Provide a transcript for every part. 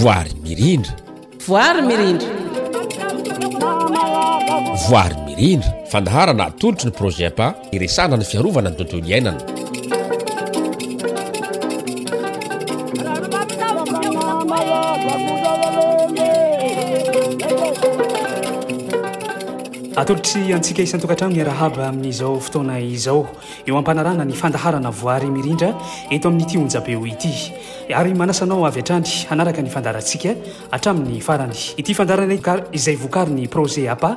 Voary mirindra. Voary mirindra. Voary mirindra. Fandaharana atolotry ny projet PA iresahana ny fiarovana ny tontolo iainana. Atolotry antsika isan-tokantrano miarahaba amin'izao fotoana izao. eo ampanarahana ny fandaharana Voary Mirindra eto amin'ity Onjabeo ity ary manasa anao avy hatrany hanaraka ny fandaharantsika hatramin'ny farany. Ity fandaharana ity izay vokarin'ny Projet Apa,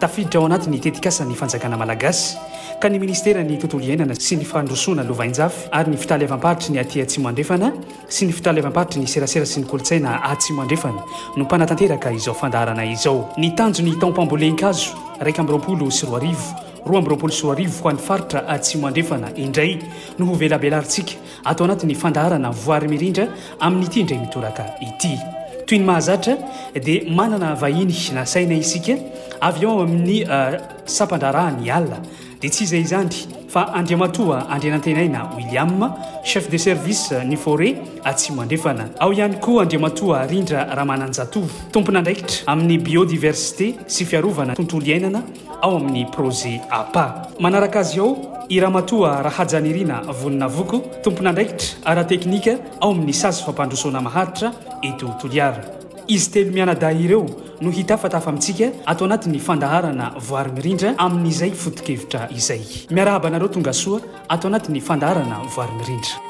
tafiditra ao anatin'ny tetikasan'ny Fanjakana Malagasy ka ny Ministeran'ny Tontolo Iainana sy ny Fandrosoana Lovainjafy ary ny Fitaleavam-paritry ny aty Atsimo Andrefana sy ny Fitaleavam-paritry ny Serasera sy ny Kolontsaina Atsimo Andrefana no mpanatanteraka izao fandaharana izao. Ny tanjony tao am-pambolen-kazo iraika amby roapolo sy roa arivo roa amby roapolo sy roa arivo ho an'ny faritra Atsimo Andrefana indray no hovelabelarintsika ato anatin'ny fandaharana Voary Mirindra amin'ity indray mitoraka ity. Toy ny mahazatra dia manana vahiny nasaina isika avy ao amin'ny uh, sampandraharahan'ny ala dia tsy izay izany fa Andriamatoa Andrianantenaina William, chef de service ny forêt Atsimo Andrefana. Ao ihany koa Andriamatoa Rindra Ramananjatovo, tompon'andraikitra amin'ny biodiversité sy fiarovana tontolo iainana ao amin'ny Projet apa. Manaraka azy ao i Ramatoa Rahajanirina Voninavoko, tompon'andraikitra ara-teknika ao amin'ny Sas Fampandrosoana Maharitra eto Toliara. Izy telo mianadahy ireo no hitafatafa amintsika ato anatin'ny fandaharana Voary Mirindra amin'izay foto-kevitra izay. Miarahaba anareo tongasoa. ato anatin'ny fandaharana Vary Mirindra.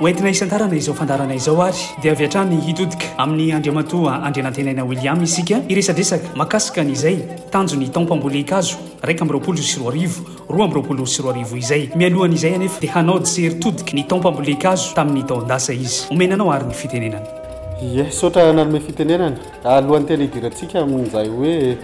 Ho entina hisantarana izao fandaharana izao ary dia avy hatrany hitodika amin'i Andriamatoa Andrianantenaina William isika hiresadresaka makasika an'izay tanjon'ny taom-pambolen-kazo iraika amby roapolo sy roa arivo, roa amby roapolo sy roa arivo izay. Mialohan'izay anefa dia hanao jery todiky ny taom-pambolen-kazo tamin'ny taon-dasa izy. Omena anao ary ny fitenenana. Ie, saotra nanome fitenenana. Raha lohanteny hidirantsika amin'izay hoe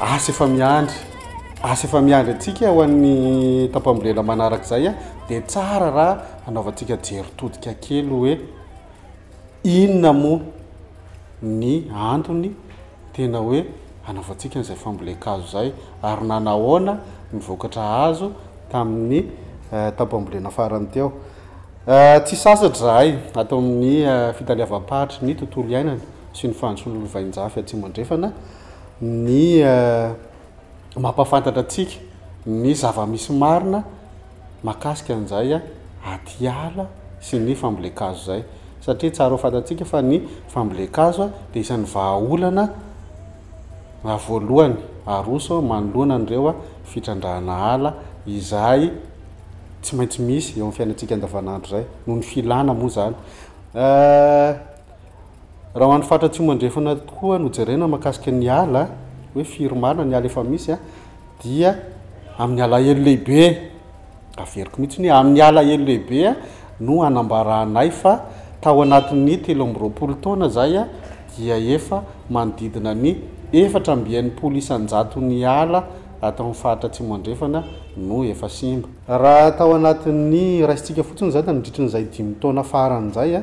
asa efa miandry. Asa efa miandry antsika ho an'ny taom-pambolena manaraka izay dia tsara raha hanaovantsika jery todika kely hoe inona moa ny antony tena hoe hanaovantsika an'izay fambolen-kazo izay ary nanahoana ny vokatra azo tamin'ny taom-pambolena farany teo. Tsy sasatra izahay ato amin'ny fitaleavam-paritry ny tontolo iainana sy ny fahantrona Lovainjafy Atsimo Andrefana ny mampahafantatra antsika ny zava-misy marina mahakasika an'izay atiala sy ny fambolen-kazo izay satria tsara ho fantatsika fa ny fambolen-kazo dia isan'ny vahaolana voalohany aroso manoloana an'ireo fitrandrahana ala izay tsy maintsy misy eo amin'ny fiainantsika andavan'andro izay, noho ny filana moa izany. Raha ho an'ny faritra Atsimo Andrefana tokoa no jerena mahakasika ny ala, hoe firy marina ny ala efa misy a, dia amin'ny alahelo lehibe, averiko mihitsy ny hoe amin'ny alahelo lehibe no anambaranay fa tao anatin'ny telo amby roapolo taona izay dia efa manodidina ny efatra amby enimpolo isan-jaton'ny ala ato amin'ny faritra Atsimo Andrefana no efa simba. Raha tao anatin'ny, raisintsika fotsiny izany, nandritrin'izay dimy taona farany izay,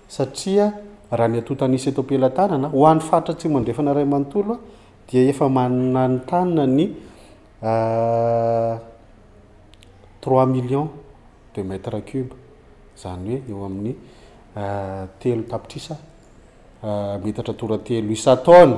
satria raha ny eto Itanisy eto am-pelatanana, ho an'ny faritra Atsimo Andrefana iray manontolo dia efa mananontanona ny trois millions de mètres cubes, izany hoe eo amin'ny telo tapitrisa metatra tora-telo isan-taona.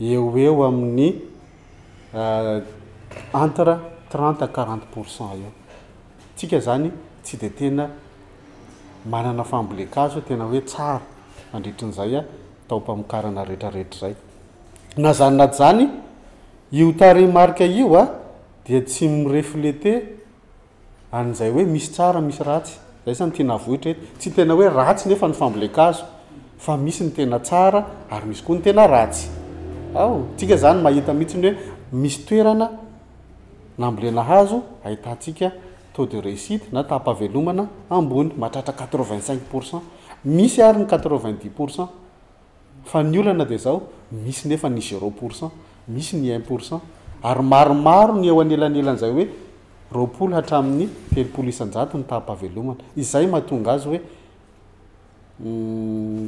eo ho eo amin'ny entre trente à quarante pour cent eo. Tsika zany tsy de tena manana fambolen-kazo tena hoe tsara mandritry ny zay taom-pamokarana rehetra rehetra zay. Na zany na zany io tarehimarika io dia tsy mi-refleter an'izay hoe misy tsara misy ratsy, izay izany tiana avoitra eto, tsy tena hoe ratsy nefa ny fambolen-kazo fa misy ny tena tsara ary misy koa ny tena ratsy, ao tsika izany mahita mihitsy ny hoe misy toerana nambolena hazo ahitantsika taux de réussite na taham-pahavelomana ambony mahatratra quatre-vingt-cinq pourcent, misy ary ny quatre-vingt-dix pourcent. Fa ny olana dia izao, misy nefa ny zéro pour cent, misy ny un pour cent, ary maromaro ny eo anelanelan'izay hoe roapolo hatramin'ny telopolo isan-jato ny taham-pahavelomana. Izay mahatonga azy hoe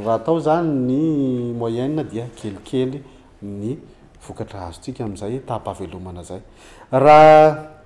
raha atao izany ny moyenne dia kelikely ny vokatra azontsika amin'izay taham-pahavelomana izay. Raha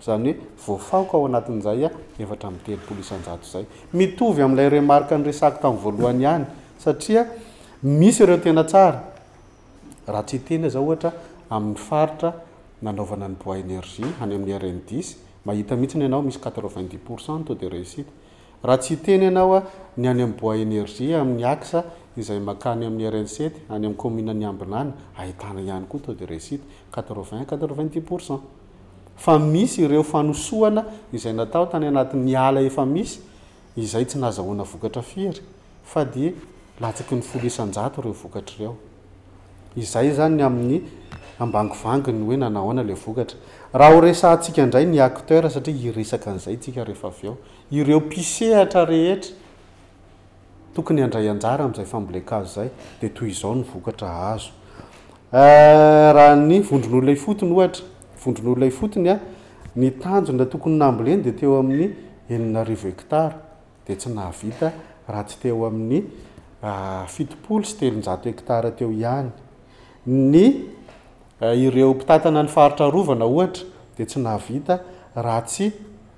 Izany hoe voafaoka ao anatin'izay efatra amby telopolo isan-jato izay. Mitovy amin'ilay remarque niresako tamin'ny voalohany ihany satria misy ireo tena tsara. Raha tsy hiteny aza ohatra amin'ny faritra nanaovana ny bois énergie any amin'ny RN dix, mahita mihitsy ianao misy quatre-vingt-dix pour cent ny taux de réussite. Raha tsy hiteny ianao ny any amin'ny bois énergie amin'ny axe izay mankany amin'ny RN sept any amin'ny commune an'i Ambinana, ahitana ihany koa taux de réussite quatre-vingts à quatre-vingt-dix pour cent. fa misy ireo fanosoana izay natao tany anatin'ny ala efa misy izay tsy nazahoana vokatra firy fa dia latsaky ny folo isan-jato ireo vokatra ireo. Izay izany ny amin'ny ambangovangy ny hoe nanahoana ilay vokatra. Raha ho resahantsika indray ny acteurs satria hiresaka an'izay isika rehefa avy eo, ireo mpisehatra rehetra, Tokony handray anjara amin'izay fambolen-kazo izay, dia toy izao ny vokatra azo. Raha ny vondron'olona ifotony ohatra, vondron'olona ifotony, ny tanjona tokony namboleny dia teo amin'ny enina arivo hekitara, dia tsy nahavita raha tsy teo amin'ny fitopolo sy telonjato hekitara teo ihany. Ny ireo mpitantana ny faritra arovana ohatra dia tsy nahavita raha tsy.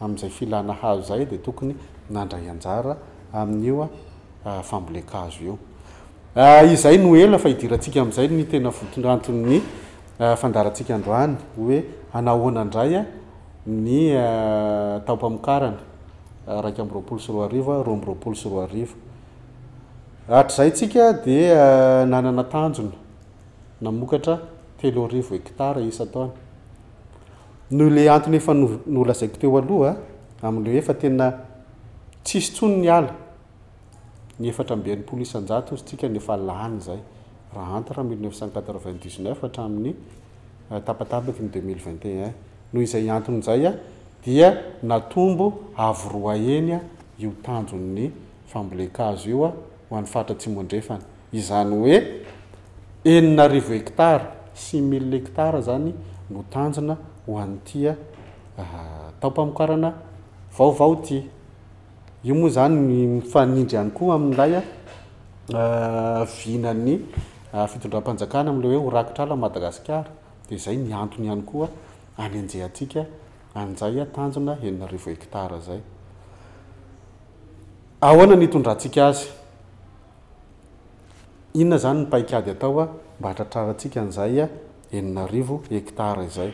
amin'izay filana hazo izay dia tokony nandray anjara amin'io fambolen-kazo io. Izay no ela fa idirantsika amin'izay ny tena votoanton'ny fandaharantsika androany hoe anahoana indray ny taom-pamokarana iraika amby roapolo sy roa arivo, roa amby roapolo sy roa arivo. Hatrizay tsika dia nanana tanjona namokatra telo arivo hekitara isan-taona. Noho ilay antony efa nolazaiko teo aloha, amin'ireo efa tena tsy hisy intsony ny ala, ny efatra amby enimpolo isan-jato ozy tsika no efa lany izay, raha entre mille neuf cent quatre-vingt-dix-neuf hatramin'ny tapatapaky ny deux mille vingt et un. Noho izay antony izay dia natombo avo roa heny io tanjon'ny fambolen-kazo io ho an'ny faritra Atsimo Andrefana. Izany hoe enina arivo hekitara, six mille hekitara, izany no tanjona ho an'ity taom-pamokarana vaovao ity. Io moa izany mifanindry ihany koa amin'ilay vinan'ny fitondram-panjakana amin'ilay hoe ho rakotr'ala Madagasikara. Dia izay ny antony ihany koa anenjehantsika an'izay tanjona enina arivo hekitara izay. Ahoana no itondrantsika azy? Inona izany ny paikady atao mba hahatratrarantsika an'izay enina arivo hekitara izay?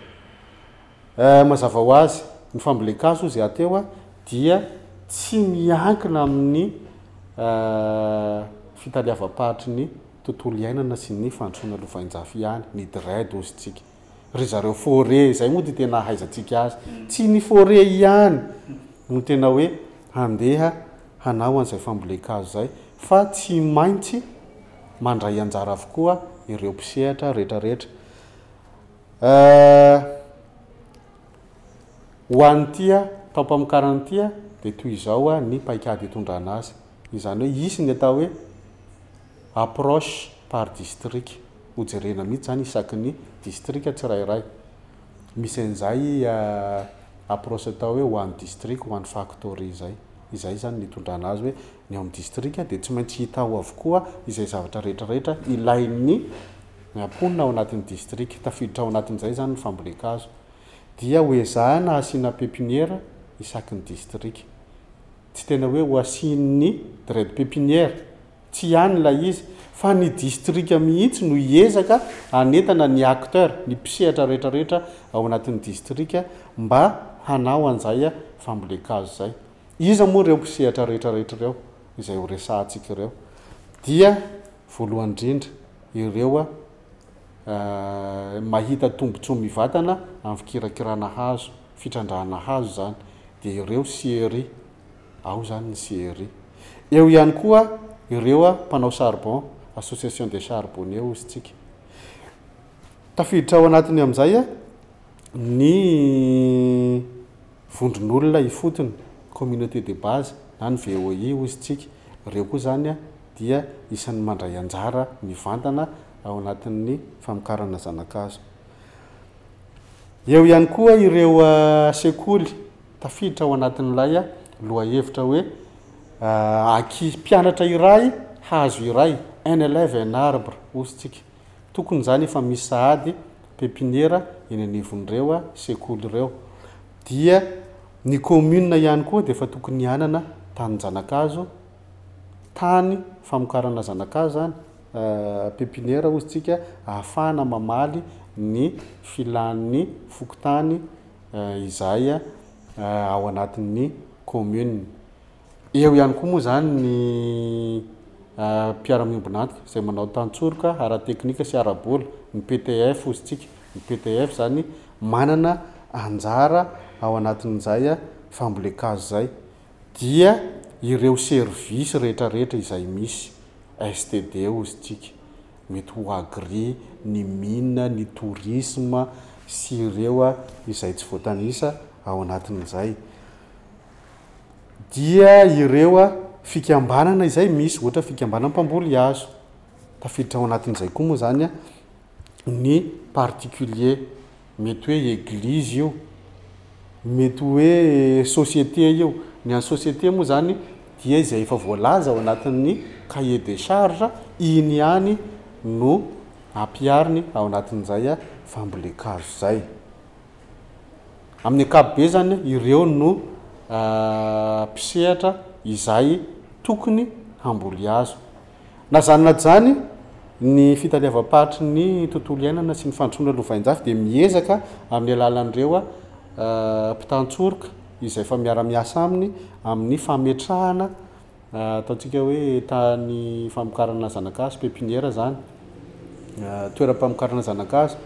Eh, mazava ho azy, ny fambolen-kazo hozy aty eo dia tsy miankina amin'ny fitaleavam-paritry ny tontolo iainana sy ny fandrosoana lovain-jafy ihany, ny DREDD hozy tsika. ry zareo fore izay moa dia tena ahaizantsika azy. Tsy ny fore ihany no tena hoe handeha hanao an'izay fambolen-kazo izay fa tsy maintsy mandray anjara avokoa ireo mpisehatra rehetrarehetra. Ho an'ity taom-pamokarana ity dia toy izao ny paikady hitondrana azy, izany hoe hisy ny atao hoe. approche par district no jerena mihitsy zany isaky ny district tsirairay misy an'izay approche atao hoe ho an'ny district ho an'ny factory izay, izay zany nitondrana azy hoe ny ao amin'ny district dia tsy maintsy hita ao avokoa izay zavatra retraretra ilain'ny mponina ao anatin'ny district, tafiditra ao anatin'izay zany ny fambolen-kazo dia ho ezahina hasiana pepiniera isaky ny district, tsy tena hoe ho asian'ny dred pepiniera. Tsy ihany ilay izy fa ny distrika mihitsy no hiezaka hanentana ny acteur, ny mpisehatra rehetrarehetra ao anatin'ny distrika mba hanao an'izay fambolen-kazo izay. Iza moa ireo mpisehatra rehetrarehetra ireo izay ho resahantsika ireo? Dia voalohany indrindra ireo mahita tombontsoa mivatana amin'ny fikirakirana hazo, fitrandrahana hazo izany, dia ireo scieries Ao izany ny CRI. Eo ihany koa ireo mpanao charbon, association des charbonniers hozy tsika. Tafiditra ao anatiny amin'izay ny vondron'olona ifotony, communauté de base na ny VOI hozy tsika. Ireo koa izany dia isan'ny mandray anjara mivantana ao anatin'ny famokarana zana-kazo. Eo ihany koa ireo sekoly Tafiditra ao anatin'ilay lohahevitra hoe ankizy, mpianatra iray, hazo iray, un élève, un arbre, hozy tsika. Tokony izany efa misy sahady pepiniera eny anivon'ireo sekoly ireo. Dia ny commune ihany koa dia efa tokony hanana tanin-janakazo, tany famokarana zanakazo izany, pepiniera hozy tsika, ahafahana mamaly ny filan'ny fokontany. izahay ao anatin'ny commune. Eo ihany koa moa izany ny mpiara-miombon'antoka izay manao tantsoroka ara-teknika sy ara-bola, ny PTF hozy tsika. Ny PTF izany manana anjara ao anatin'izay fambolen-kazo izay dia ireo service rehetrarehetra izay misy, STD hozy tsika. Mety ho agri ny mine ny tourisme sy ireo izay tsy voatanisa ao anatin'izay dia ireo fikambanana izay misy ohatra fikambanana mpamboly hazo tafiditra ao anatin'izay koa moa zany ny particulier Mety hoe eglizy io, mety hoe société io. Ny an'ny société moa izany dia izay efa voalaza ao anatin'ny cahier des charges, iny ihany no ampihariny ao anatin'izay fambolen-kazo izay. Amin'ny ankapobezany, ireo no mpisehatra izay tokony hamboly hazo. Na zany na zany, ny fitaleavam-paritry ny tontolo iainana sy ny fandrosoana lovainjafy dia miezaka amin'ny alalan'ireo mpitantsoroka izay efa miara-miasa aminy amin'ny fametrahana ataontsika hoe tany famokarana zanakazo, pepiniera izany, toeram-pamokarana zanakazo,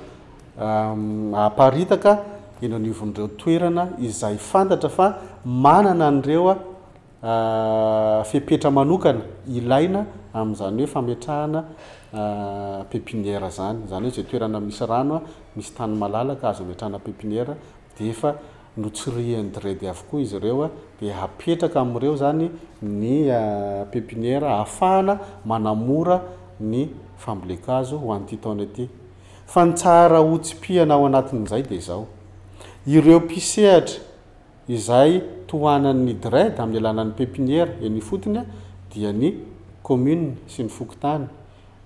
haparitaka eny anivon'ireo toerana izay fantatra fa manana an'ireo. fepetra manokana ilaina amin'izany hoe fametrahana pepiniera zany, zany hoe zay toerana misy rano, misy tany malalaka azo ametrahana pepiniera dia efa notsirihan'ny DREDD avokoa izy ireo dia hapetraka amin'ireo zany ny pepiniera ahafahana manamora ny fambolen-kazo ho an'ity taona ity. Fa ny tsara hotsipihana ao anatin'izay dia izao, ireo mpisehatra, Izay tohanan'ny DREDD amin'ny alalan'ny pepiniera eny ifotony dia ny commune sy ny fokontany,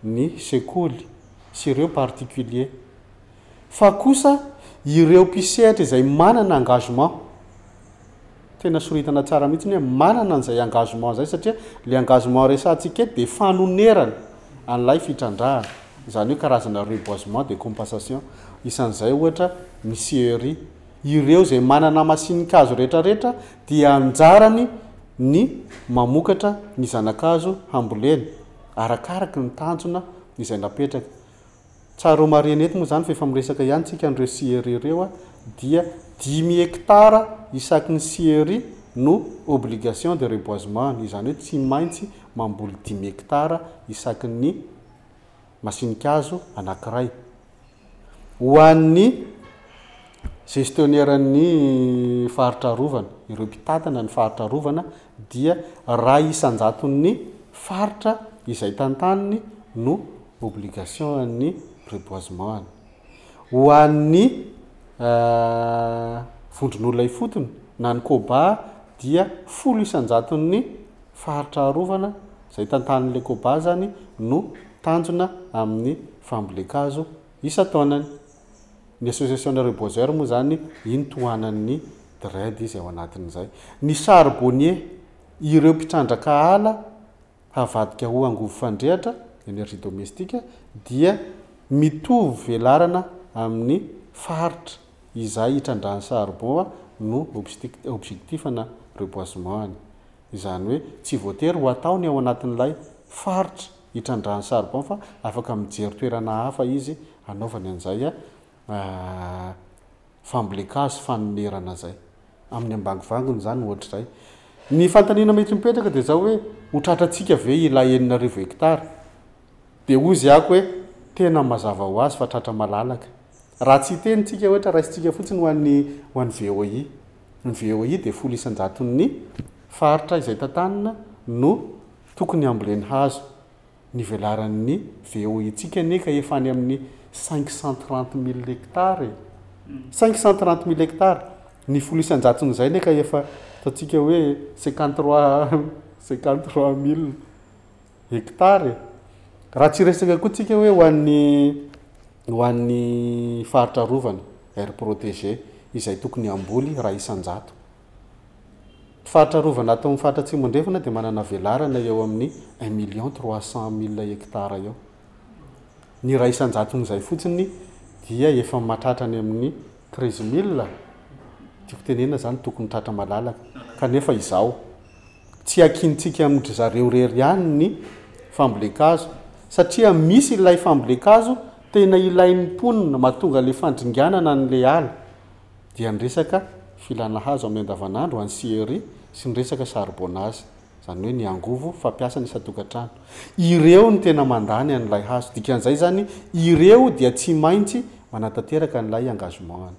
ny sekoly sy ireo particuliers. Fa kosa ireo mpisehatra izay manana engagement, tena soritana tsara mihitsy ny hoe manana an'izay engagement izay satria ilay engagement resahantsika eto dia fanonerana an'ilay fitrandrahana, izany hoe karazana reboisement dia compensation, isan'izay ohatra ny CERI Ireo izay manana masininkazo rehetrarehetra dia anjarany ny mamokatra ny zanakazo hambolena arakaraky ny tanjona izay napetraka. Tsara homarihina eto moa izany fa efa miresaka ihany isika an'ireo scieries ireo dia dimy hectares isaky ny scieries no obligation de reboisement-ny, izany hoe tsy maintsy mamboly dimy hectares isaky ny. masinkazo anankiray. Ho an'ny gestionneran'ny faritra arovana, ireo mpitantana ny faritra arovana dia ray isan-jaton'ny faritra izay tantaniny no obligation an'ny reboisement-ny. Ho an'ny vondron'olona ifotony na ny COBA dia folo isan-jaton'ny faritra arovana izay tantanin'ny Lecoba izany no tanjona amin'ny fambolen-kazo isan-taonany. Ny Association des Reboiseurs moa izany iny tohanan'ny DREDD izay ao anatin'izay. Ny charbonniers, ireo mpitrandraka ala havadika ho angovo fandrehatra, energie domestique, dia mitovy velarana amin'ny faritra. Izay hitrandrahany charbon a no objectif na reboisement any. Izany hoe tsy voatery ho atao ny ao anatin'ilay faritra hitrandrahany charbon fa afaka mijery toerana hafa izy hanaovany an'izay fambolen-kazo fanonerana izay. Amin'ny ambangovangony izany ohatra izay. Ny fanontaniana mety mipetraka dia izao hoe ho tratrantsika ve ilay enina arivo hectares? Dia hoy izy ako hoe tena mazava ho azy fa tratra malalaka. Raha tsy hiteny tsika ohatra raisintsika fotsiny ho an'ny ho an'ny VOI. Ny VOI dia folo isan-jaton'ny faritra izay tantanina no tokony hamboleny hazo. Ny velaran'ny VOI tsika anie ka efa any amin'ny cinq cent trente mille hectares e! Cinq cent trente mille hectares! Ny folo isan-jaton'izay anie ka efa ataontsika hoe cinquante trois cinquante trois mille. Hectare e! Raha tsy hiresaka koa tsika hoe ho an'ny ho an'ny faritra arovana, aire protégée, izay tokony hamboly raha isan-jato. Ny faritra arovana ato amin'ny faritra Atsimo Andrefana dia manana velarana eo amin'ny un million trois cent mille hectares eo. Ny iray isan-jaton'izay fotsiny dia efa mahatratra any amin'ny. Treize mille? Tiako tenenina zany tokony tratra malalaka. Kanefa izao, tsy iakintsika amin-dry zareo rery ihany ny fambolen-kazo, satria misy ilay fambolen-kazo tena ilain'ny mponina mahatonga le fandringanana ny le ala, dia ny resaka filana hazo amin'ny andavanandro, any Siery, sy ny resaka charbonnage. izany hoe ny angovo fampiasan' isan-tokantrano. Ireo no tena mandany an' ilay hazo. Dikan' izay izany, ireo dia tsy maintsy manatanteraka an'ilay engagement-ny.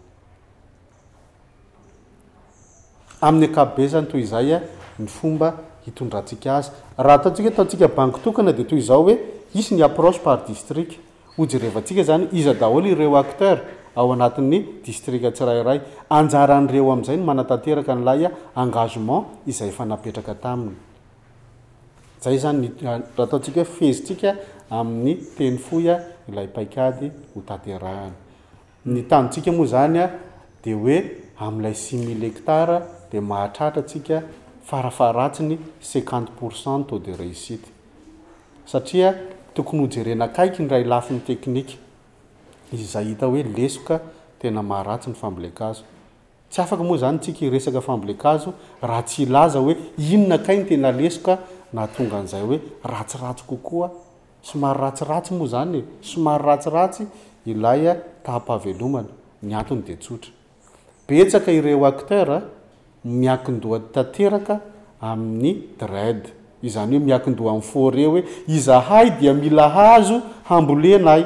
Amin'ny ankapobezany toy izay ny fomba hitondrantsika azy. Raha ataontsika hoe ataontsika bango tokana dia toy izao hoe hisy ny approche par district. Hojerevantsika izany iza daholo ireo acteur ao anatin'ny distrika tsirairay. Anjaran'ireo amin'izay ny manatanteraka an'ilay engagement izay efa napetraka taminy. Izay izany ny raha ataontsika hoe fezintsika amin'ny teny fohy ilay paikady hotanterahana. Ny tanintsika moa izany dia hoe amin'ilay six mille hectares dia mahatratra antsika farafaharatsiny cinquante pour cent taux de réussite satria tokony ho jerena akaiky ny iray lafiny teknika izay hita hoe lesoka tena maharatsy ny fambolen-kazo. Tsy afaka moa izany isika hiresaka fambolen-kazo raha tsy hilaza hoe inona kay ny tena lesoka nahatonga an'izay hoe ratsiratsy kokoa Somary ratsiratsy moa izany e! Somary ratsiratsy ilay taham-pahavelomana. Ny antony dia tsotra. Betsaka ireo acteurs miankin-doha tanteraka amin'ny dread. Izany hoe miankin-doha amin'ny foret hoe izahay dia mila hazo hambolena ay!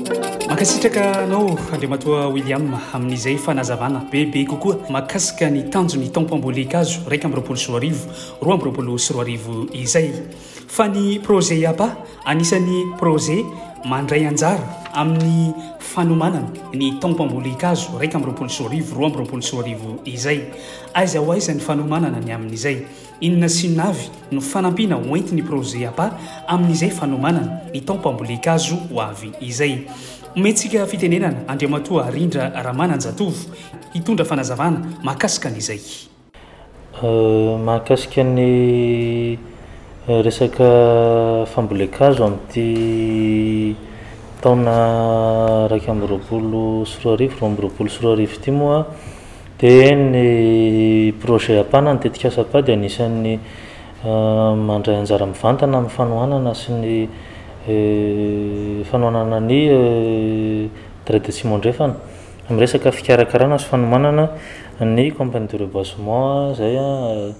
Mankasitraka anao Andriamatoa William amin'izay fanazavana bebe kokoa mahakasika ny tanjon'ny taom pambolen-kazo iraika amby roapolo sy roa arivo, roa amby roapolo sy roa arivo izay. Fa ny projet apa anisan'ny projet mandray anjara amin'ny fanomanana ny taom pambolen-kazo iraika amby roapolo sy roa arivo, roa amby roapolo sy roa arivo izay. Aiza ho aiza ny fanomanana ny amin'izay? Inona sy inona avy no fanampiana ho entin'ny Projet apa amin'izay fanomanana ny taom-pambolen-kazo ho avy izay? Omentsika fitenenana Andriamatoa Rindra Ramananjatovo hitondra fanazavana mahakasika an'izay. Mahakasika ny resaka fambolen-kazo amin'ity taona iraika amby roapolo sy roa arivo, roa amby roapolo sy roa arivo ity moa, DN, Projet Apana ny tetikasa apa dia anisan'ny mandray anjara mivantana amin'ny fanohanana sy ny fanohanana ny Dred Atsimo-Andrefana amin'ny resaka fikarakarana sy fanomanana ny Compagnie de Reboisement izay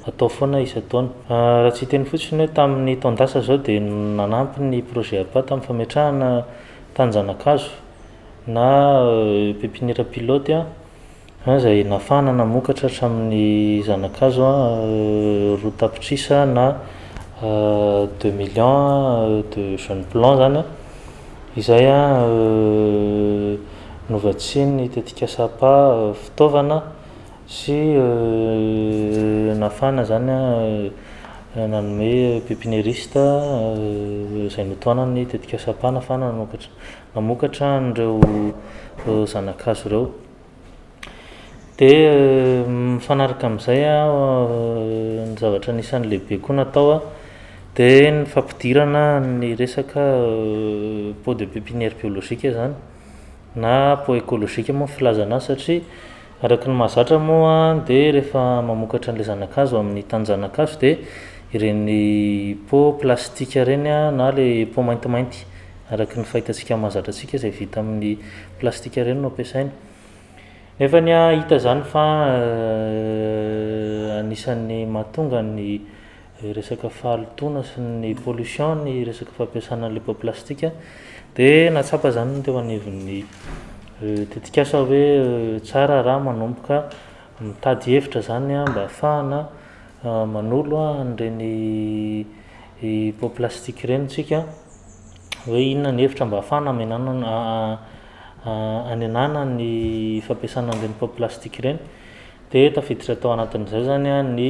atao foana isan-taona. Raha tsy hiteny fotsiny hoe tamin'ny taon-dasa izao dia nanampy ny Projet Apa tamin'ny fametrahana tanin-janakazo na pepiniera pilote. Raha izay nafahana namokatra hatramin'ny zana-kazo roa tapitrisa na deux millions de jeunes plants izany an, izay novatsian'ny tetikasa apa fitaovana sy nafahana izany an, nanome pepinieriste izay notohanan'ny tetikasa apa nafahana nanokatra. Mamokatra an'ireo zana-kazo ireo. Dia mifanaraka amin'izay ny zavatra anisan'ny lehibe koa natao dia ny fampidirana ny resaka pot de pepinière biologique izany na pot écologique moa ny filazana azy satria Araka ny mahazatra moa dia rehefa mamokatra an'ilay zana-kazo amin'ny tanin-jana-kazo dia ireny pot plastika ireny na ilay pot maintimainty araka ny fahitantsika mahazatra antsika izay vita amin'ny plastika ireny no ampiasaina. Nefa hita izany fa anisan'ny mahatonga ny ny resaka fahalotoana sy ny pollution ny resaka fampiasana an'ilay bois plastique dia nahatsapa izany ny teo anivon'ny tetikasa hoe tsara raha manomboka mitady hevitra izany mba ahafahana manolo an'ireny bois plastique ireny isika hoe inona ny hevitra mba ahafahana hamenanana hanenana ny fampiasana an'ireny bois plastique ireny dia tafiditra tao anatin'izay izany ny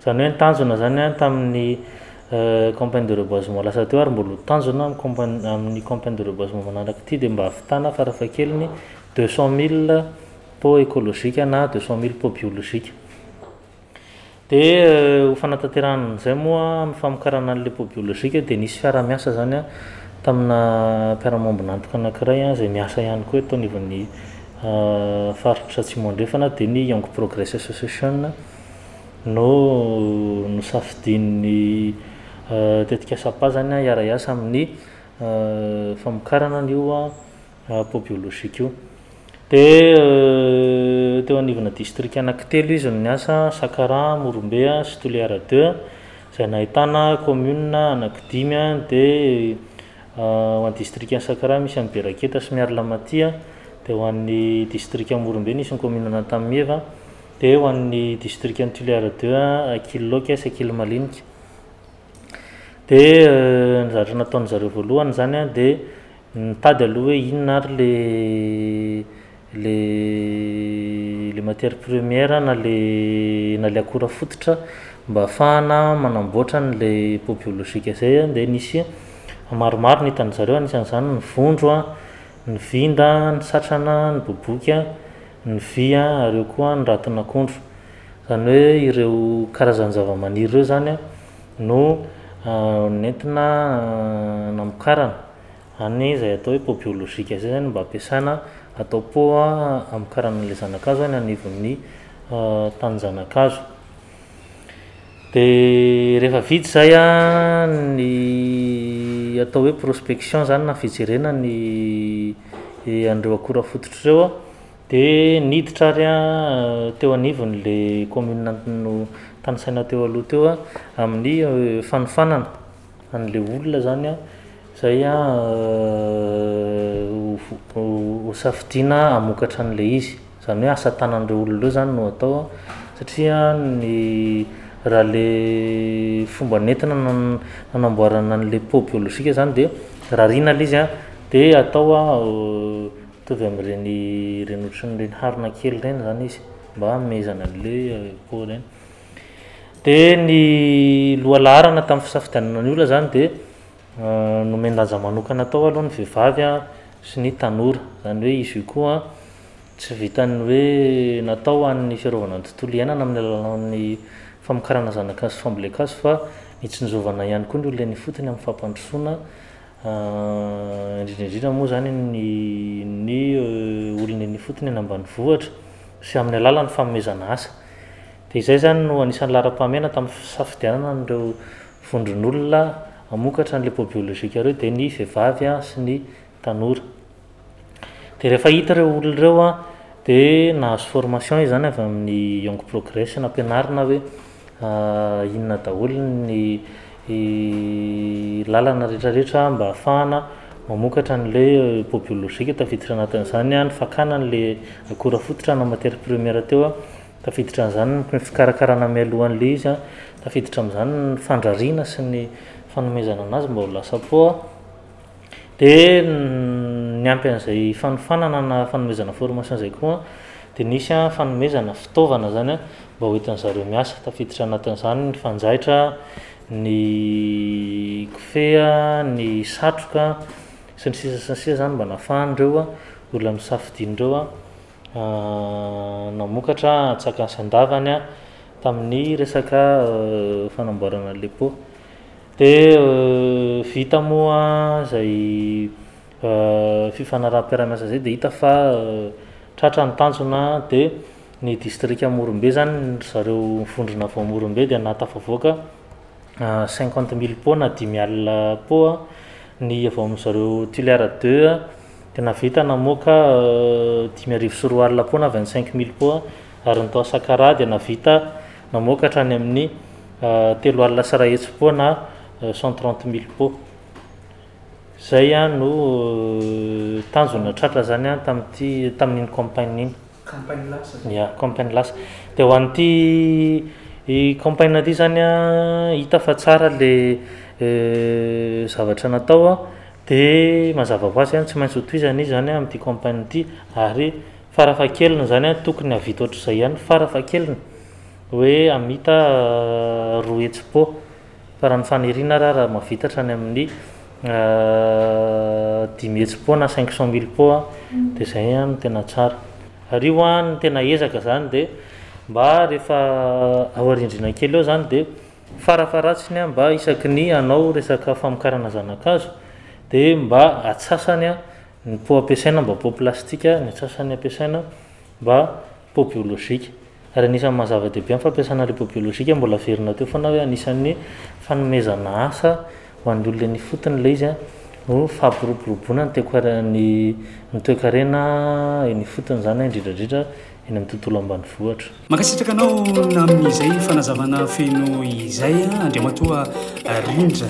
Izany hoe ny tanjona izany an, tamin'ny campagne de reboisement lasa teo ary mbola ho tanjona amin'ny campagne amin'ny campagne de reboisement manaraka ity dia mba hahavitana farafahakeliny deux cent mille pots écologiques na deux cent mille pots biologiques. Dia ho fanatanterahana an'izay moa amin'ny famokarana an'ilay pot biologique dia nisy fiaraha-miasa izany an tamina mpiara-miombon'antoka anankiray an izay miasa ihany koa eto anivon'ny faritra Atsimo Andrefana dia ny Young Progress Association. no nosafidian'ny tetikasa Paza ny hiara-hiasa amin'ny famokarana an'io pot biologique io. Dia teo anivona distrika anankitelo izy no niasa, Sakaraha, Morombe sy Toliara deux, izay nahitana kaominina anankidimy dia ho an'ny distrikan'i Sakaraha misy an'i Beraketa sy Miarilamatia, dia ho an'ny distrikan'i Morombe nisy ny kaominina Antanimieva be ho an'ny distrikan'i Tuléar deux a, Kil Loka sy Akil Malinika. Dia ny zavatra nataony zareo voalohany zany a dia nitady aloha hoe inona ary le le le matière première na le na le akora fototra mba ahafahana manamboatra an'le pot biologique zay a, dia nisy maromaro no hitan'ny zareo anisan'izany ny vondro a, ny vinda, ny satrana, ny boboky a. ny vy an, ary eo koa ny raton'akondro. Izany hoe ireo karazan'ny zavamaniry ireo izany no nentina namokarana any izay atao hoe pot biologique izay izany mba ampiasana atao pot hamokarana an'ilay zana-kazo any anivon'ny tanin-jana-kazo. Dia rehefa vita izay an, ny atao hoe prospection zany na fijerena ny an'ireo akora fototry ireo an, dia niditra ary an teo anivon'le commune no tanisaina teo aloha teo amin'ny fanofanana. anle olona zany a zay a ho safidiana hamokatra anle izy zany hoe asa tanan'ireo olona ireo zany no atao a satria ny raha le fomba nentina nan- nanamboarana anle pot biolojika zany de rariana le izy a de atao a mitovy amin'ireny ireny ohatran'ireny harona kely ireny zany izy mba hamehezana anle pot reny. Dia ny lohalaharana tamin'ny fisafidianana ny olona zany dia nomen-danja manokana tao aloha ny vehivavy a sy ny tanora, zany hoe izy io koa tsy vitan'ny hoe natao ho an'ny fiarovana ny tontolo iainana amin'ny alalan'ny famokarana zana-kazo sy fambolen-kazo fa hitsinjovana ihany koa ny olona ifotony amin'ny fampandrosoana indrindra indrindra moa zany ny ny olona eny ifotony eny ambanivohitra sy amin'ny alalan'ny fanomezana asa. Dia izay izany no anisan'ny laharam-pahamehana tamin'ny fisafidianana an'ireo vondron'olona hamokatra ny Lipo Biolojika ireo dia ny vehivavy sy ny tanora. Dia rehefa hita ireo olona ireo dia nahazo formation izany avy amin'ny Young Progress nampianarina hoe inona daholo ny ny lalana rehetra rehetra mba hahafahana mamokatra an'ilay pot biologique, tafiditra anatin'izany ny fakana an'ilay akora fototra na matière première teo a, tafiditra an'izany ny fikarakarana mialohan'ilay izy a, tafiditra amin'izany ny fandrariana sy ny fanomezana an'azy mba ho lasa pot a. Dia niampy an'izay fanofanana na fanomezana formation izay koa dia nisy fanomezana fitaovana izany mba ho entin'ny zareo miasa, tafiditra anatin'izany ny fanjaitra, ny kofehy, ny satroka sy ny sisa sy ny sisa izany mba nafahan'ireo olona nosafidiana ireo namokatra antsakany sy andavany tamin'ny resaka fanamboarana le pot. De vita moa zay fifanaraham-piaraha-miasa zay de hita fa tratra ny tanjona de ny distrika Morombe zany ry zareo vondrona avy ao Morombe dia nahatafavoaka cinquante mille pots na dimy alina pots ny avy ao amin'ny zareo Tuliar deux a de nahavita namoaka dimy arivo sy roa alina pots na vingt cinq mille pots ary ny tao Sakaraha dia nahavita Namoaka hatrany amin'ny telo alina sy iray hetsi-po na cent trente mille po. Izay no tanjona tratra izany tamin'ity tamin'iny campagne iny. Campagne lasa izany? Ya, campagne lasa. Dia ho an'ity campagne ity izany hita fa tsara ilay zavatra natao dia mazava ho azy tsy maintsy ho tohizana izy izany amin'ity campagne ity ary Farafahakeliny izany an, tokony hahavita ohatr'izay ihany farafahakeliny hoe hamita roa hetsy po, fa raha ny faniriana ary raha mahavita hatrany amin'ny dimy hetsy po na cinq cent mille po dia izay no tena tsara. Ary io an, ny tena ezaka izany dia mba rehefa ao arindrina kely ao izany dia farafaharatsiny an, mba isaky ny hanao resaka famokarana zana-kazo dia mba atsasany an, Ny pot ampiasaina mba pot plastika, ny sasany ampiasaina mba pot biolojika. Ary anisan'ny maha zava-dehibe ny fampiasana an'ilay pot biolojika, mbola averina teo foana hoe anisan'ny fanomezana asa ho an'ny olona eny ifotony ilay izy no fampiroboroboana ny toekar- ny ny toekarena eny ifotony izany indrindra indrindra eny amin'ny tontolo ambanivohitra. Mankasitraka anao namin'izay fanazavana feno izay an, Andriamatoa Rindra.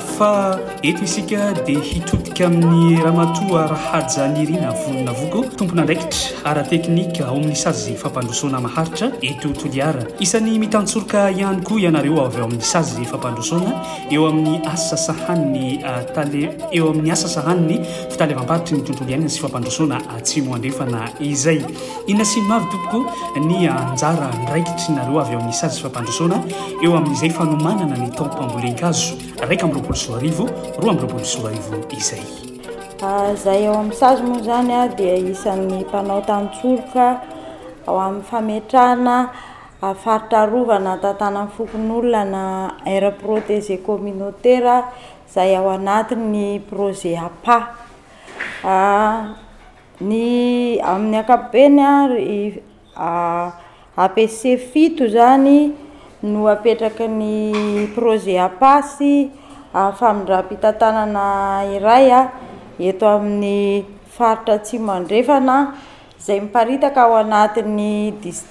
Fa eto isika dia hitodika amin'ny Ramatoa Rahaja Nirina Voninavoko, tompon'andraikitra ara-teknika ao amin'ny sazy fampandrosoana maharitra eto Toliara. Isan'ny mitantsoroka ihany koa ianareo avy ao amin'ny sazy fampandrosoana eo amin'ny asa sahanin'ny Tale eo amin'ny asa sahanin'ny Fitaleavam-paritry ny Tontolo iainana sy Fampandrosoana Atsimo Andrefana izay. Inona sy inona avy, tompoko, ny anjara andraikitry nareo avy amin'ny sazy fampandrosoana eo amin'izay fanomanana ny taom-pambolen-kazo iraika amby roapolo sy roa arivo, roa amby roapolo sy roa arivo, izay? Izahay ao amin'ny sazy moa izany dia isan'ny mpanao tantsoroka ao amin'ny fametrahana faritra arovana an-tantanan'ny fokonolona aire protégée communautaire izay ao anatin'ny projet APAH. Ny amin'ny ankapobeny ary APC fito izany no apetraky ny projet APAS famindram-pitantanana iray eto amin'ny faritra Atsimo Andrefana izay miparitaka ao anatin'ny dis-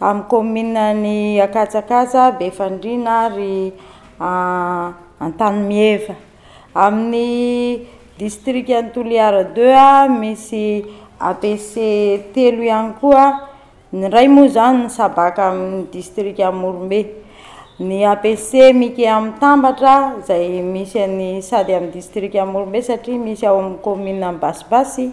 amin'ny kaominin'i Ankatsankatsa, Befandriana ary Antanimieva. Amin'ny distrikan'i Toliara deux misy APC telo ihany koa, ny iray moa izany misabaka amin'ny distrika Morombe, ny APC Mike Amitambatra izay misy an'i sady amin'ny distrika Morombe satria misy ao amin'ny kaominina Ambasibasy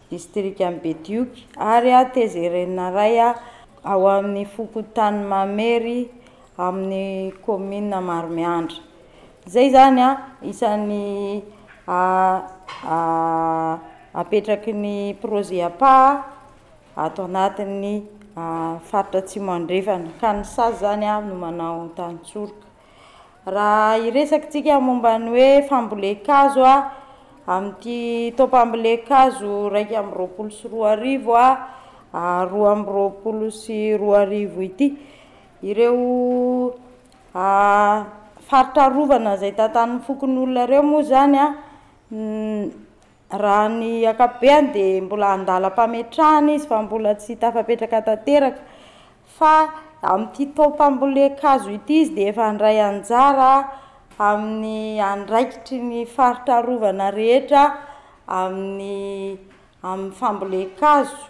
distrikan'i Betioky, ary Tezerenina iray ao amin'ny fokontany Mamery amin'ny kaominina Maromiandra. Izay izany isan'ny apetraky ny projet Apaha ato anatin'ny faritra Atsimo Andrefana, ka ny sazy izany no manao an-tantsoroka. Raha hiresaka tsika momba ny hoe fambolen-kazo a, amin'ity taom-pambolen-kazo iraika amby roapolo sy roa arivo a, roa amby roapolo sy roa arivo ity, ireo faritra arovana izay tantanin'ny fokonolona ireo moa zany a. Raha ny ankapobeny dia mbola an-dalam-pametrahana izy fa mbola tsy tafapetraka tanteraka fa amin'ity taom-pambolen-kazo ity izy dia efa handray anjara amin'ny andraikitry ny faritra arovana rehetra amin'ny amin'ny fambolen-kazo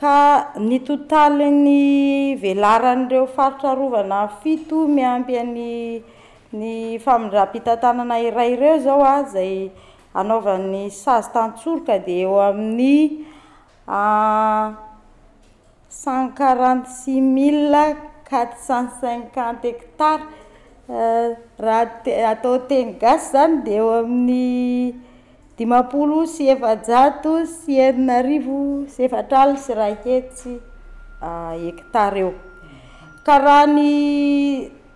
ka ny totalin'ny velaran'ireo faritra arovana fito miampy an'i ny famindram-pitantanana iray ireo izao a izay anaovany sazy tantsoroka dia eo amin'ny cent quarante six mille quatre cent cinquante hectares, raha te- atao teny gasy zany dia eo amin'ny dimampolo sy efajato sy enina arivo sy efatra alina sy iray hetsy hectares eo, ka raha ny.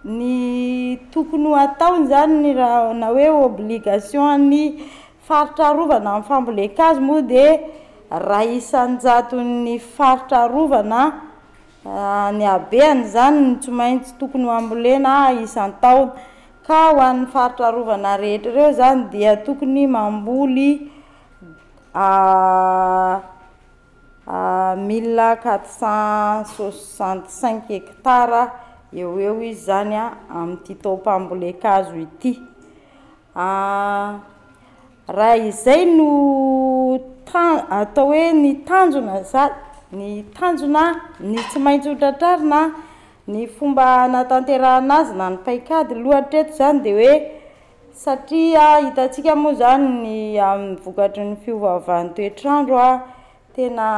Ny tokony ho ataony zany raha na hoe obligation an'ny faritra arovana amin'ny fambolen-kazo moa dia ray isan-jaton'ny faritra arovana ny habeany zany no tsy maintsy tokony ho ambolena isan-taona ka ho an'ny faritra arovana rehetra ireo zany dia tokony mamboly Mille quatre cent soixante cinq hectares eo ho eo izy zany amin'ity taom-pambolen-kazo ity. Raha izay no tan- atao hoe ny tanjona za- ny tanjona ny tsy maintsy ho tratrarina ny fomba hanatanterahana azy na ny paikady aloha hatreto zany de hoe Satria hitantsika moa izany ny amin'ny vokatry ny fiovaovan'ny toetr'andro a, tena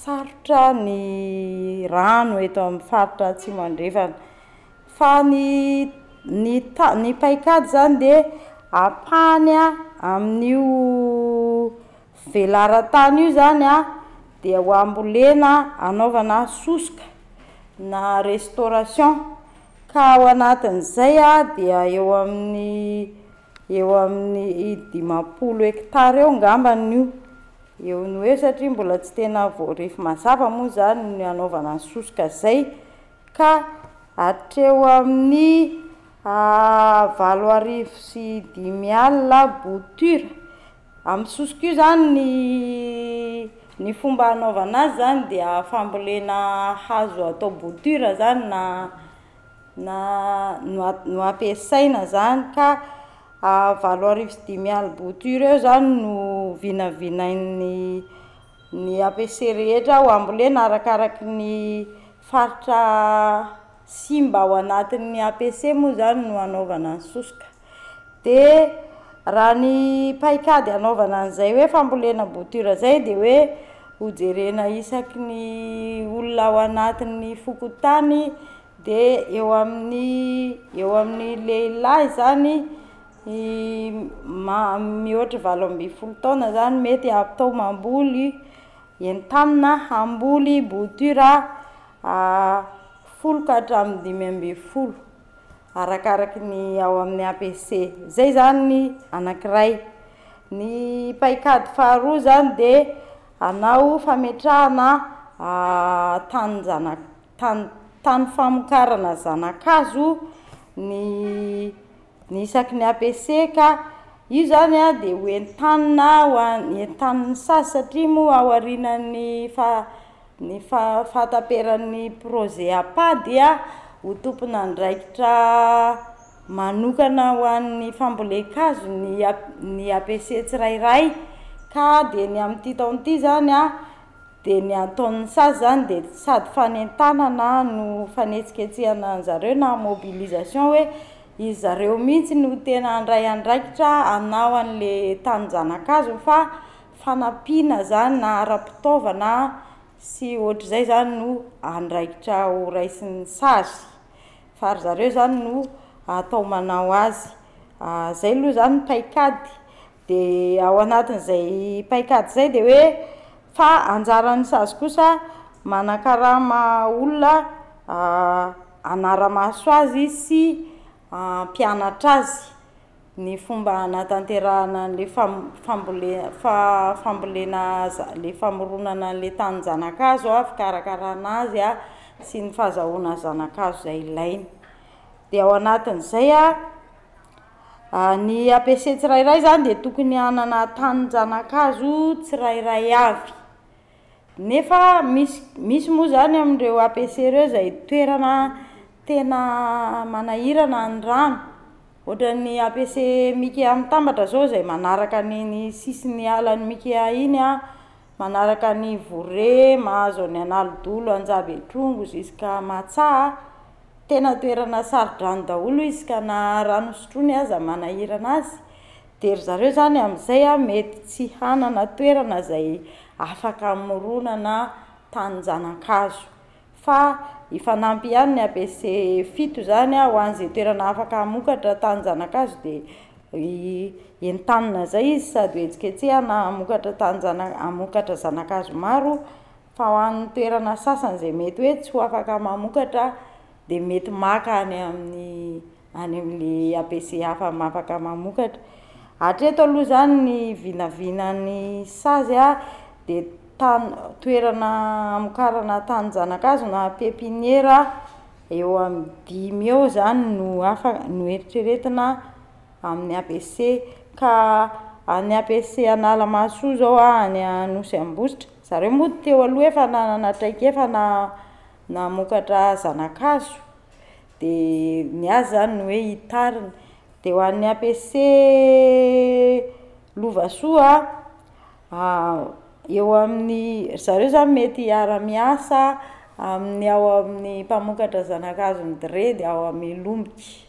sarotra ny rano eto amin'ny faritra Atsimo Andrefana. Fa ny ny ta- ny paik'ady izany dia ampahany amin'io Velaran-tany io zany a dia ho ambolena anaovana sosoka na restauration ka ao anatin'izay a dia eo amin'ny eo amin'ny dimampolo hectares eo ngambany io eo no eo satria mbola tsy tena voarefy mazava moa zany ny anaovana ny sosoka zay ka hatreo amin'ny valo arivo sy dimy alina bouture Amin'ny sosoko io zany ny ny fomba hanaovana azy zany dia fambolena hazo atao bouture zany na na no a- no ampiasaina zany ka valo arivo sy dimy alina bouture eo zany no vinavinain'ny ny APC rehetra ho ambolena arakaraky ny faritra simba ao anatin'ny APC moa zany no anaovana ny sosoka. dia raha ny paikady hanaovana an'izay hoe fambolena bouture zay de hoe ho jerena isaky ny olona ao anatin'ny fokontany de eo amin'ny eo amin'ny lehilahy zany ma- mihoatry valo amby folo taona zany mety atao mamboly entanina hamboly bouture folo ka hatramin'ny dimy ambin'ny folo. arakaraky ny ao amin'ny APC. Izay izany ny anankiray. Ny paikady faharoa izany dia hanao fametrahana tanin-jana- tany tany famokarana zana-kazo ny ny isaky ny APC ka io izany a dia ho entanina ho an- entanin'ny sazy satria moa ao aorianan'ny faha- Ny fahataperan'ny projet APA dia ho tompon'andraikitra manokana ho an'ny fambolen-kazo ny ny APC tsirairay ka dia ny amin'ity taona ity izany dia ny ataon'ny sazy izany dia sady fanentanana no fanetsiketsehana an-dry zareo na mobilisation hoe izy zareo mihintsy no tena handray andraikitra hanao an'ilay tanin-janakaziny fa fanampiana zany na ara-pitaovana sy ohatr'izay zany no andraikitra ho raisin'ny sazy fa ry zareo zany no atao manao azy, zay aloha zany ny paikady, de ao anatin'izay paikady zay de hoe fa anjaran'ny sazy kosa manakarama olona hanara-maso azy sy hampianatra azy. ny fomba hanatanterahana an'ilay fambolena ilay famoronana an'ilay tanin-janakazo, fikarakarana azy a, sy ny fahazahoana zanakazo izay ilainy. Dia ao anatin'izay a, ny APC tsirairay zany dia tokony hanana tanin-janakazo tsirairay avy, Nefa misy misy moa izany amin'ireo APC ireo izay toerana tena manahirana ny rano, ohatran'ny APC Mikea Mitambatra izao izay manaraka an'iny sisin'ny alan'i Mikea iny a, manaraka an'i Ivoire, mahazo an'i Analidolo, Anjabetrongo jusqu'à Matsà a, tena toerana saro-drano daholo izy ka na rano sotroiny aza manahirana azy. Dia ry zareo izany amin'izay mety tsy hanana toerana izay afaka hamoronana tanin-janan-kazo. Fa hifanampy ihany ny ABC fito izany ho an'izay toerana afaka hamokatra tanin-janan-kazo dia entanina izay izy sady hohetsiketsehana hamokatra tanin-janan- hamokatra zanan-kazo maro fa ho an'ny toerana sasany izay mety hoe tsy ho afaka mamokatra dia mety maka any amin'ny any amin'le ABC hafa afaka mamokatra. Hatreto aloha zany ny vinavinan'ny sazy a de tan- toerana amokarana tanin-janakazo na pepiniera eo amin'ny dimy eo zany no afa- no eritreretina amin'ny ABC ka any ABC Analamahasoa zao a any Anosy Ambositra zareo moa teo aloha efa nanana traikefa na- namokatra zanakazo De ny azy zany ny hoe hitariny. De ho an'ny APC Lovasoa a, eo amin'ny, ry zareo zany mety hiara-miasa amin'ny ao amin'ny mpamokatra zanakazo ny DREDD ao Ambilombika.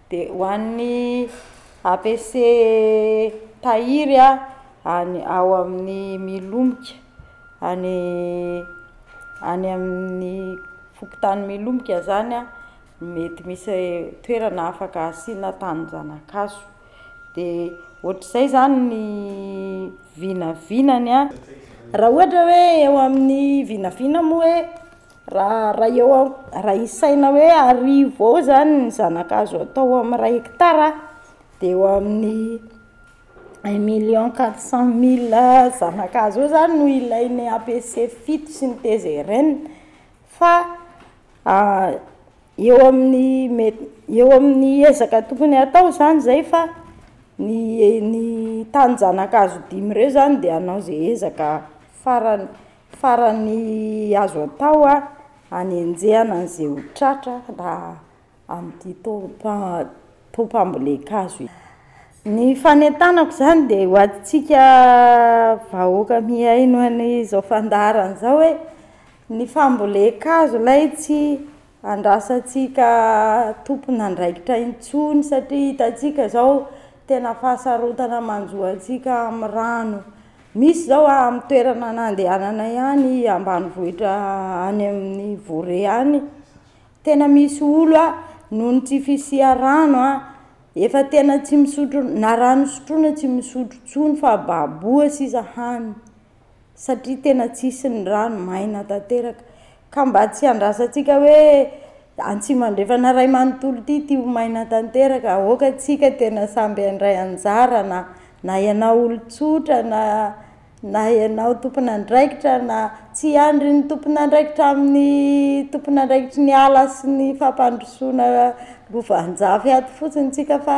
De ho an'ny APC tahiry a, any ao amin'ny Milomika, any any amin'ny fokontany Milomika zany a, mety misy toerana afaka asiana tanin-janakazo, de ohatr'izay zany ny vinavinany a. Raha ohatra hoe eo amin'ny vinavina moa hoe. Raha raha eo aho, raha isaina hoe arivo eo zany ny zanaka azo atao amin'ny iray hectare dia eo amin'ny un million quatre cent mille zanaka azo eo zany no ilain'ny APC fito sy ny TZRN fa eo amin'ny met- eo amin'ny ezaka tokony hatao zany zay fa ny ny tanin-janaka azo dimy ireo zany dia hanao izay ezaka farany Farany azo atao hanenjehana an'izay ho tratra raha amin'ity taom-pambolen-kazo ity. Ny fanentanako izany dia ho antsika vahoaka mihaino an'izao fandaharana izao hoe ny fambolen-kazo ilay tsy Andrasantsika tompon'andraikitra intsony satria hitantsika izao tena fahasarotana manjo antsika amin'ny rano. Misy izao amin'ny toerana nandehananay any ambanivohitra any amin'ny Voret any, tena misy olo noho ny tsy fisian'ny rano efa tena tsy misotro, na rano sotroina tsy misotro intsony fa baboa sisa hany. satria tena tsisy ny rano, maina tanteraka. Ka mba tsy handrasantsika hoe Antsimo Andrefana iray manontolo ity, ity ho maina tanteraka. Aoka tsika tena samby handray anjara na na ianao olon-tsotra na na ianao tompon'andraikitra na tsy hiandry ny tompon'andraikitra amin'ny tompon'andraikitry ny ala sy ny fampandrosoana lovanjafy ato fotsiny tsika fa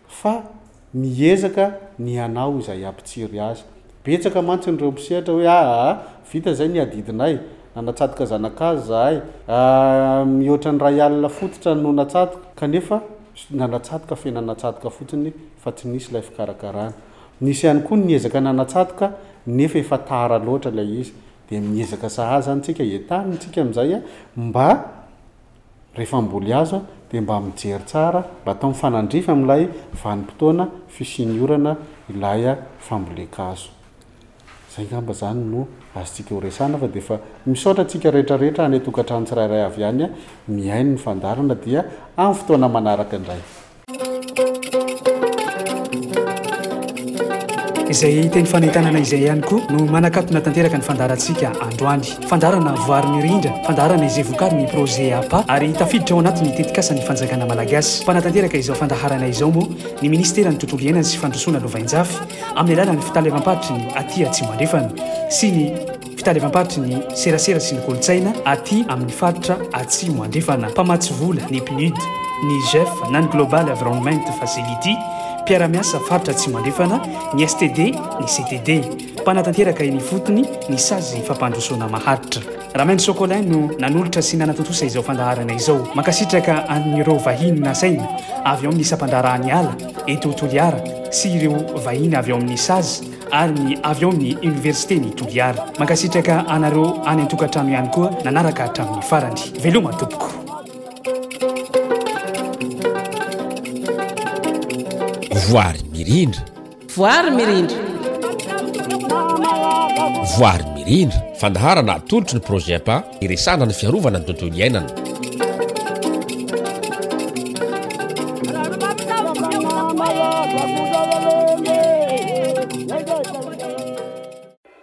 Fa miezaka ny hanao izay hampitsiry azy. Betsaka mantsy ny ireo misehatra hoe aa, vita izay ny adidinay, nanatsatoka zanakazo zahay, aa, mihoatra ny ray alina fototra no natsatoka, kanefa nanatsatoka fe nanatsatoka fotsiny fa tsy nisy ilay fikarakarana. Nisy ihany koa ny niezaka nanatsatoka nefa efa tara loatra ilay izy. Dia miezaka sahaza ny tsika, entaniny tsika amin'izay mba. Rehefa hamboly aza dia mba mijery tsara, mba atao mifanandrify amin'ilay vanim-potoana fisian'ny orana ilay fambolen-kazo. Izay angamba izany no azontsika horesahana fa dia efa misaotra antsika rehetrarehetra any an-tokantrano tsirairay avy any mihaino ny fandaharana dia amin'ny fotoana manaraka indray. izay teny fanentanana izay ihany koa no manakatona tanteraka ny fandarantsika androany fandarana voary mirindra fandarana izay vokarin'ny projet apa ary tafiditra ao anatin'ny tetikasan'ny fanjakana malagasy mpanatanteraka izao fandaharana izao moa ny ministeran'ny tontolo iainana sy fandrosoana lovainjafy amin'ny alalan'ny fitaleavam-paritry ny aty atsimo andrefana sy ny Mpitandrevam-paritry ny serasera sy ny kolontsaina aty amin'ny faritra Atsimo Andrefana, mpamatsy vola ny PNUD, ny GEF na ny Global Environment Facility, mpiara-miasa faritra Atsimo Andrefana, ny STD, ny CTD. Mpanatanteraka eny ifotony ny sazy fampandrosoana maharitra. Ramaindry Sokolin no nanolotra sy nanatontosa izao fandaharana izao. Mankasitraka an'ireo vahiny nasaina avy ao amin'ny sampandraharahan'ny ala eto Toliara sy ireo vahiny avy ao amin'ny sazy, ary ny avy ao ny université ny Toliara. Mankasitraka anareo any antokatrano ihany koa nanaraka hatramin'ny farany. Veloma tompoko. Voary mirindra. Voary mirindra. Voary mirindra. Fandaharana atolotry ny Progepa. Iresahana ny fiarovana ny tontolo iainana.